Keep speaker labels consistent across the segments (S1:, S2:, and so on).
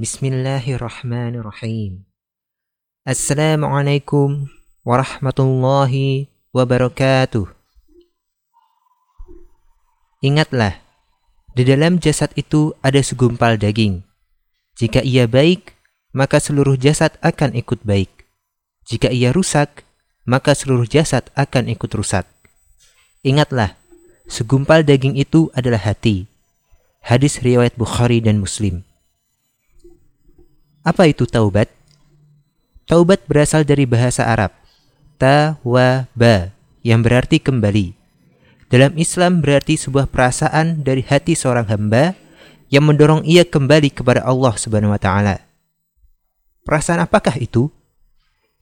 S1: Bismillahirrahmanirrahim. Assalamualaikum warahmatullahi wabarakatuh. Ingatlah, di dalam jasad itu ada segumpal daging. Jika ia baik, maka seluruh jasad akan ikut baik. Jika ia rusak, maka seluruh jasad akan ikut rusak. Ingatlah, segumpal daging itu adalah hati. Hadis riwayat Bukhari dan Muslim. Apa itu taubat? Taubat berasal dari bahasa Arab, tawaba, yang berarti kembali. Dalam Islam berarti sebuah perasaan dari hati seorang hamba yang mendorong ia kembali kepada Allah Subhanahu wa taala. Perasaan apakah itu?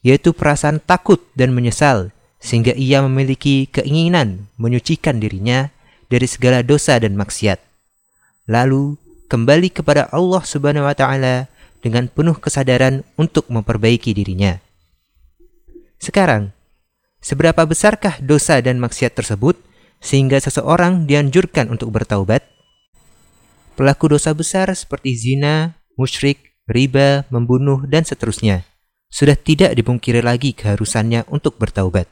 S1: Yaitu perasaan takut dan menyesal sehingga ia memiliki keinginan menyucikan dirinya dari segala dosa dan maksiat. Lalu kembali kepada Allah Subhanahu wa taala dengan penuh kesadaran untuk memperbaiki dirinya. Sekarang, seberapa besarkah dosa dan maksiat tersebut sehingga seseorang dianjurkan untuk bertaubat? Pelaku dosa besar seperti zina, musyrik, riba, membunuh, dan seterusnya sudah tidak dipungkiri lagi keharusannya untuk bertaubat.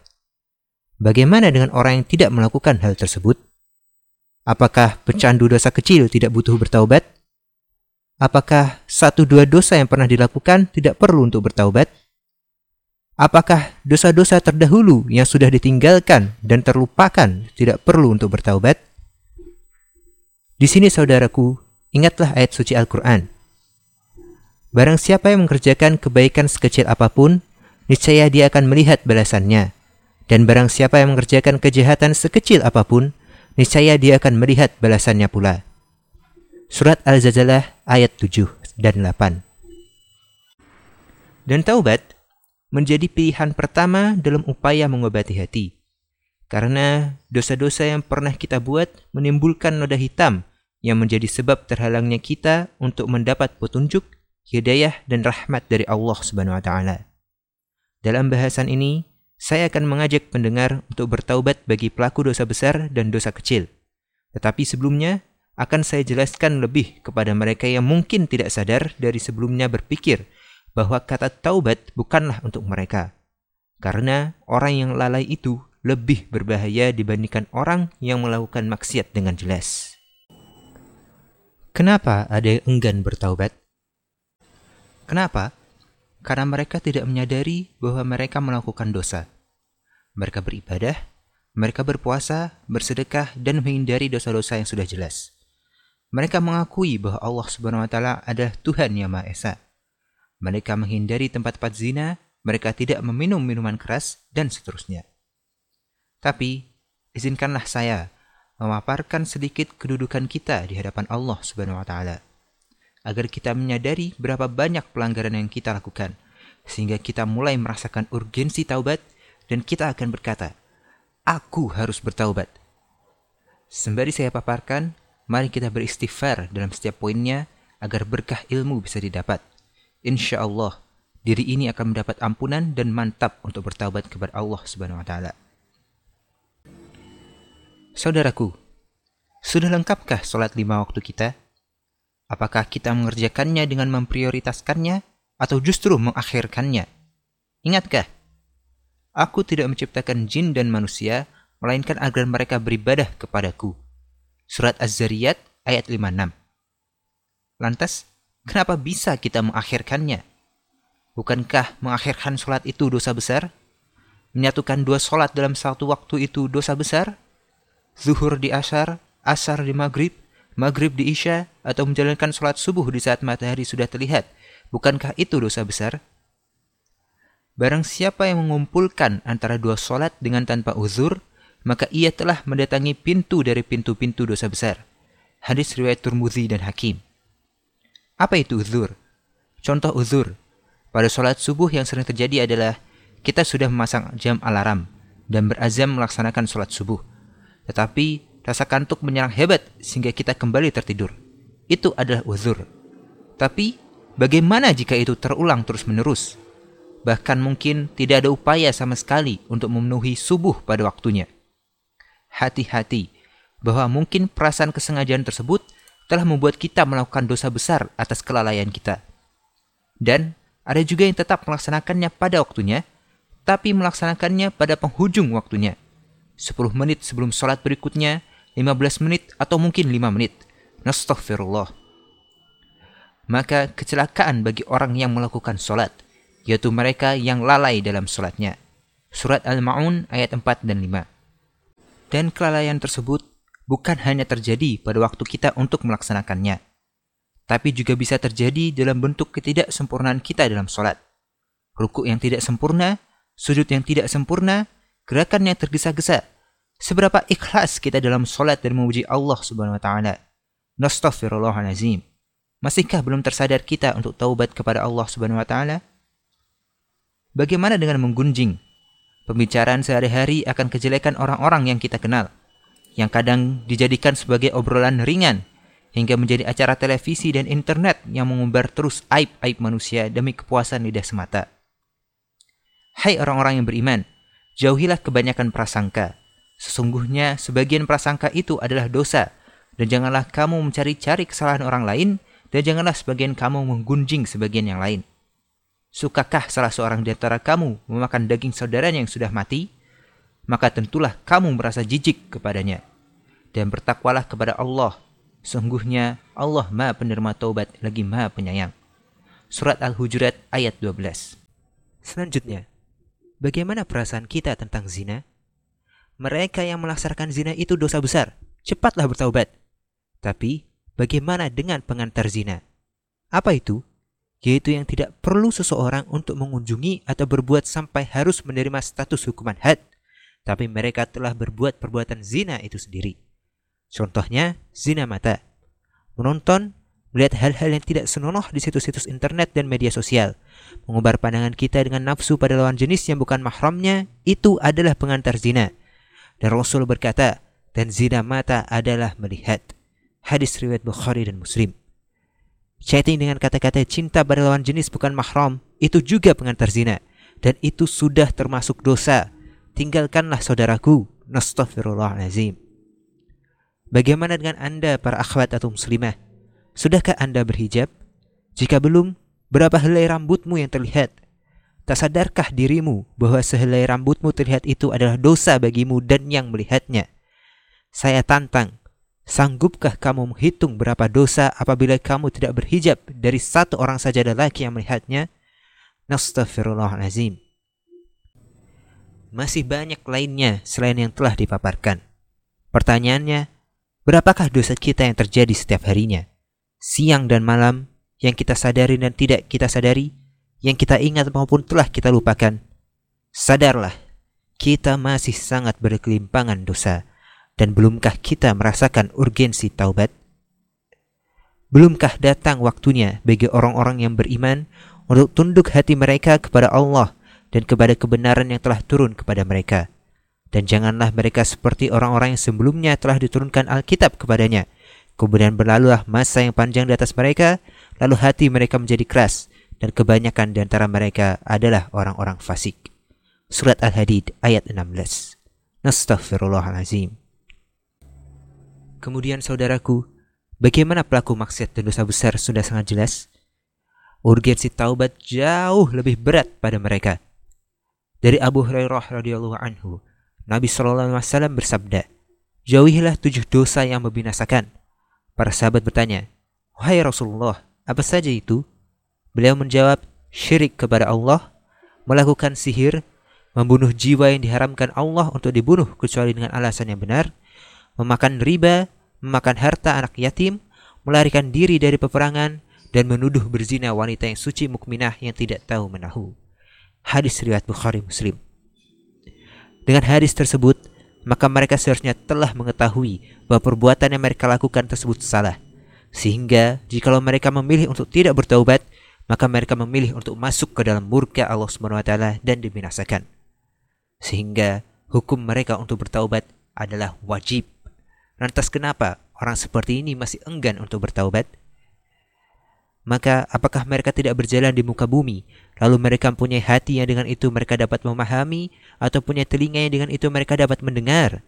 S1: Bagaimana dengan orang yang tidak melakukan hal tersebut? Apakah pecandu dosa kecil tidak butuh bertaubat? Apakah satu dua dosa yang pernah dilakukan tidak perlu untuk bertaubat? Apakah dosa-dosa terdahulu yang sudah ditinggalkan dan terlupakan tidak perlu untuk bertaubat? Di sini saudaraku, ingatlah ayat suci Al-Quran. Barang siapa yang mengerjakan kebaikan sekecil apa pun, niscaya dia akan melihat balasannya. Dan barang siapa yang mengerjakan kejahatan sekecil apa pun, niscaya dia akan melihat balasannya pula. Surat Al-Zalzalah ayat 7 dan 8. Dan taubat menjadi pilihan pertama dalam upaya mengobati hati. Karena dosa-dosa yang pernah kita buat menimbulkan noda hitam yang menjadi sebab terhalangnya kita untuk mendapat petunjuk, hidayah dan rahmat dari Allah Subhanahu wa taala. Dalam bahasan ini, saya akan mengajak pendengar untuk bertaubat bagi pelaku dosa besar dan dosa kecil. Tetapi sebelumnya, akan saya jelaskan lebih kepada mereka yang mungkin tidak sadar dari sebelumnya berpikir bahwa kata taubat bukanlah untuk mereka. Karena orang yang lalai itu lebih berbahaya dibandingkan orang yang melakukan maksiat dengan jelas. Kenapa ada yang enggan bertaubat? Kenapa? Karena mereka tidak menyadari bahwa mereka melakukan dosa. Mereka beribadah, mereka berpuasa, bersedekah, dan menghindari dosa-dosa yang sudah jelas. Mereka mengakui bahwa Allah Subhanahu wa taala adalah Tuhan yang Maha Esa. Mereka menghindari tempat-tempat zina, mereka tidak meminum minuman keras dan seterusnya. Tapi izinkanlah saya memaparkan sedikit kedudukan kita di hadapan Allah Subhanahu wa taala agar kita menyadari berapa banyak pelanggaran yang kita lakukan sehingga kita mulai merasakan urgensi taubat dan kita akan berkata, "Aku harus bertaubat." Sembari saya paparkan, Mari kita beristighfar dalam setiap poinnya agar berkah ilmu bisa didapat. Insya Allah, diri ini akan mendapat ampunan dan mantap untuk bertaubat kepada Allah Subhanahu wa taala. Saudaraku, sudah lengkapkah sholat lima waktu kita? Apakah kita mengerjakannya dengan memprioritaskannya atau justru mengakhirkannya? Ingatkah? Aku tidak menciptakan jin dan manusia, melainkan agar mereka beribadah kepadaku. Surat Az-Zariyat ayat 56. Lantas, kenapa bisa kita mengakhirkannya? Bukankah mengakhirkan sholat itu dosa besar? Menyatukan dua sholat dalam satu waktu itu dosa besar? Zuhur di asar, asar di maghrib, maghrib di isya, atau menjalankan sholat subuh di saat matahari sudah terlihat, bukankah itu dosa besar? Barang siapa yang mengumpulkan antara dua sholat dengan tanpa uzur, maka ia telah mendatangi pintu dari pintu-pintu dosa besar. Hadis riwayat Turmuzi dan Hakim. Apa itu uzur? Contoh uzur. Pada sholat subuh yang sering terjadi adalah kita sudah memasang jam alarm dan berazam melaksanakan sholat subuh. Tetapi rasa kantuk menyerang hebat sehingga kita kembali tertidur. Itu adalah uzur. Tapi bagaimana jika itu terulang terus-menerus? Bahkan mungkin tidak ada upaya sama sekali untuk memenuhi subuh pada waktunya hati-hati bahwa mungkin perasaan kesengajaan tersebut telah membuat kita melakukan dosa besar atas kelalaian kita. Dan ada juga yang tetap melaksanakannya pada waktunya, tapi melaksanakannya pada penghujung waktunya. 10 menit sebelum sholat berikutnya, 15 menit atau mungkin 5 menit. Nastaghfirullah. Maka kecelakaan bagi orang yang melakukan sholat, yaitu mereka yang lalai dalam sholatnya. Surat Al-Ma'un ayat 4 dan 5. Dan kelalaian tersebut bukan hanya terjadi pada waktu kita untuk melaksanakannya, tapi juga bisa terjadi dalam bentuk ketidaksempurnaan kita dalam sholat. Ruku yang tidak sempurna, sujud yang tidak sempurna, gerakan yang tergesa-gesa. Seberapa ikhlas kita dalam sholat dan memuji Allah subhanahu wa ta'ala. Nastaghfirullahalazim. Masihkah belum tersadar kita untuk taubat kepada Allah subhanahu wa ta'ala? Bagaimana dengan menggunjing Pembicaraan sehari-hari akan kejelekan orang-orang yang kita kenal, yang kadang dijadikan sebagai obrolan ringan, hingga menjadi acara televisi dan internet yang mengumbar terus aib-aib manusia demi kepuasan lidah semata. Hai orang-orang yang beriman, jauhilah kebanyakan prasangka. Sesungguhnya sebagian prasangka itu adalah dosa, dan janganlah kamu mencari-cari kesalahan orang lain, dan janganlah sebagian kamu menggunjing sebagian yang lain. Sukakah salah seorang di antara kamu memakan daging saudaranya yang sudah mati? Maka tentulah kamu merasa jijik kepadanya. Dan bertakwalah kepada Allah. Sungguhnya Allah maha penerima taubat lagi maha penyayang. Surat Al-Hujurat ayat 12 Selanjutnya, bagaimana perasaan kita tentang zina? Mereka yang melaksanakan zina itu dosa besar. Cepatlah bertaubat. Tapi, bagaimana dengan pengantar zina? Apa itu? Yaitu yang tidak perlu seseorang untuk mengunjungi atau berbuat sampai harus menerima status hukuman had, tapi mereka telah berbuat perbuatan zina itu sendiri. Contohnya, zina mata. Menonton, melihat hal-hal yang tidak senonoh di situs-situs internet dan media sosial, mengubar pandangan kita dengan nafsu pada lawan jenis yang bukan mahramnya, itu adalah pengantar zina. Dan Rasul berkata, dan zina mata adalah melihat. Hadis riwayat Bukhari dan Muslim. Chatting dengan kata-kata cinta pada lawan jenis bukan mahram itu juga pengantar zina dan itu sudah termasuk dosa. Tinggalkanlah saudaraku. Nastaghfirullahalazim. Bagaimana dengan Anda para akhwat atau muslimah? Sudahkah Anda berhijab? Jika belum, berapa helai rambutmu yang terlihat? Tak sadarkah dirimu bahwa sehelai rambutmu terlihat itu adalah dosa bagimu dan yang melihatnya? Saya tantang, Sanggupkah kamu menghitung berapa dosa apabila kamu tidak berhijab dari satu orang saja lelaki yang melihatnya? Nastaghfirullahalazim. Masih banyak lainnya selain yang telah dipaparkan. Pertanyaannya, berapakah dosa kita yang terjadi setiap harinya? Siang dan malam, yang kita sadari dan tidak kita sadari, yang kita ingat maupun telah kita lupakan. Sadarlah, kita masih sangat berkelimpangan dosa dan belumkah kita merasakan urgensi taubat? Belumkah datang waktunya bagi orang-orang yang beriman untuk tunduk hati mereka kepada Allah dan kepada kebenaran yang telah turun kepada mereka? Dan janganlah mereka seperti orang-orang yang sebelumnya telah diturunkan Alkitab kepadanya. Kemudian berlalulah masa yang panjang di atas mereka, lalu hati mereka menjadi keras, dan kebanyakan di antara mereka adalah orang-orang fasik. Surat Al-Hadid ayat 16 Nastaghfirullahalazim. Kemudian saudaraku, bagaimana pelaku maksiat dan dosa besar sudah sangat jelas? Urgensi taubat jauh lebih berat pada mereka. Dari Abu Hurairah radhiyallahu anhu, Nabi Shallallahu alaihi wasallam bersabda, "Jauhilah tujuh dosa yang membinasakan." Para sahabat bertanya, "Wahai Rasulullah, apa saja itu?" Beliau menjawab, "Syirik kepada Allah, melakukan sihir, membunuh jiwa yang diharamkan Allah untuk dibunuh kecuali dengan alasan yang benar, memakan riba, memakan harta anak yatim, melarikan diri dari peperangan, dan menuduh berzina wanita yang suci mukminah yang tidak tahu menahu. Hadis riwayat Bukhari Muslim. Dengan hadis tersebut, maka mereka seharusnya telah mengetahui bahwa perbuatan yang mereka lakukan tersebut salah. Sehingga jikalau mereka memilih untuk tidak bertaubat, maka mereka memilih untuk masuk ke dalam murka Allah SWT dan dibinasakan. Sehingga hukum mereka untuk bertaubat adalah wajib. Lantas kenapa orang seperti ini masih enggan untuk bertaubat? Maka apakah mereka tidak berjalan di muka bumi, lalu mereka mempunyai hati yang dengan itu mereka dapat memahami, atau punya telinga yang dengan itu mereka dapat mendengar?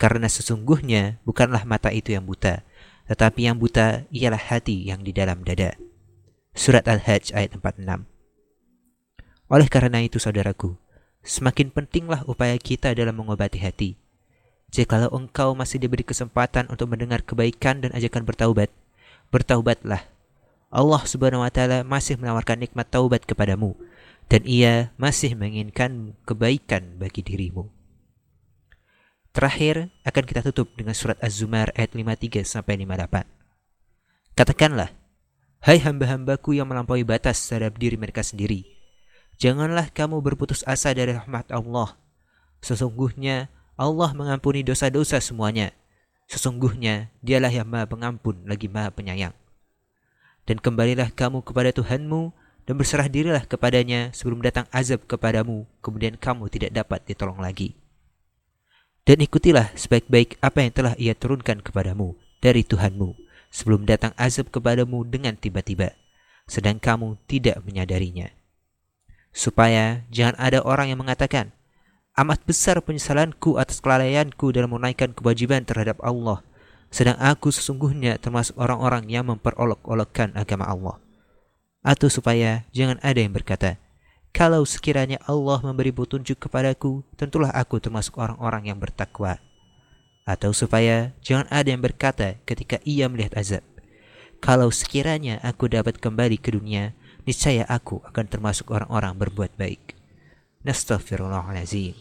S1: Karena sesungguhnya bukanlah mata itu yang buta, tetapi yang buta ialah hati yang di dalam dada. Surat Al-Hajj ayat 46. Oleh karena itu saudaraku, semakin pentinglah upaya kita dalam mengobati hati. Jikalau engkau masih diberi kesempatan untuk mendengar kebaikan dan ajakan bertaubat, bertaubatlah. Allah Subhanahu wa taala masih menawarkan nikmat taubat kepadamu dan ia masih menginginkan kebaikan bagi dirimu. Terakhir akan kita tutup dengan surat Az-Zumar ayat 53 sampai 58. Katakanlah, hai hamba-hambaku yang melampaui batas terhadap diri mereka sendiri, janganlah kamu berputus asa dari rahmat Allah. Sesungguhnya Allah mengampuni dosa-dosa semuanya. Sesungguhnya dialah yang maha pengampun lagi maha penyayang. Dan kembalilah kamu kepada Tuhanmu dan berserah dirilah kepadanya sebelum datang azab kepadamu, kemudian kamu tidak dapat ditolong lagi dan ikutilah sebaik-baik apa yang telah ia turunkan kepadamu dari Tuhanmu sebelum datang azab kepadamu dengan tiba-tiba, sedang kamu tidak menyadarinya. Supaya jangan ada orang yang mengatakan, amat besar penyesalanku atas kelalaianku dalam menunaikan kewajiban terhadap Allah, sedang aku sesungguhnya termasuk orang-orang yang memperolok-olokkan agama Allah. Atau supaya jangan ada yang berkata, kalau sekiranya Allah memberi petunjuk kepadaku, tentulah aku termasuk orang-orang yang bertakwa. Atau supaya jangan ada yang berkata ketika ia melihat azab, kalau sekiranya aku dapat kembali ke dunia, niscaya aku akan termasuk orang-orang berbuat baik. نستغفر الله العظيم.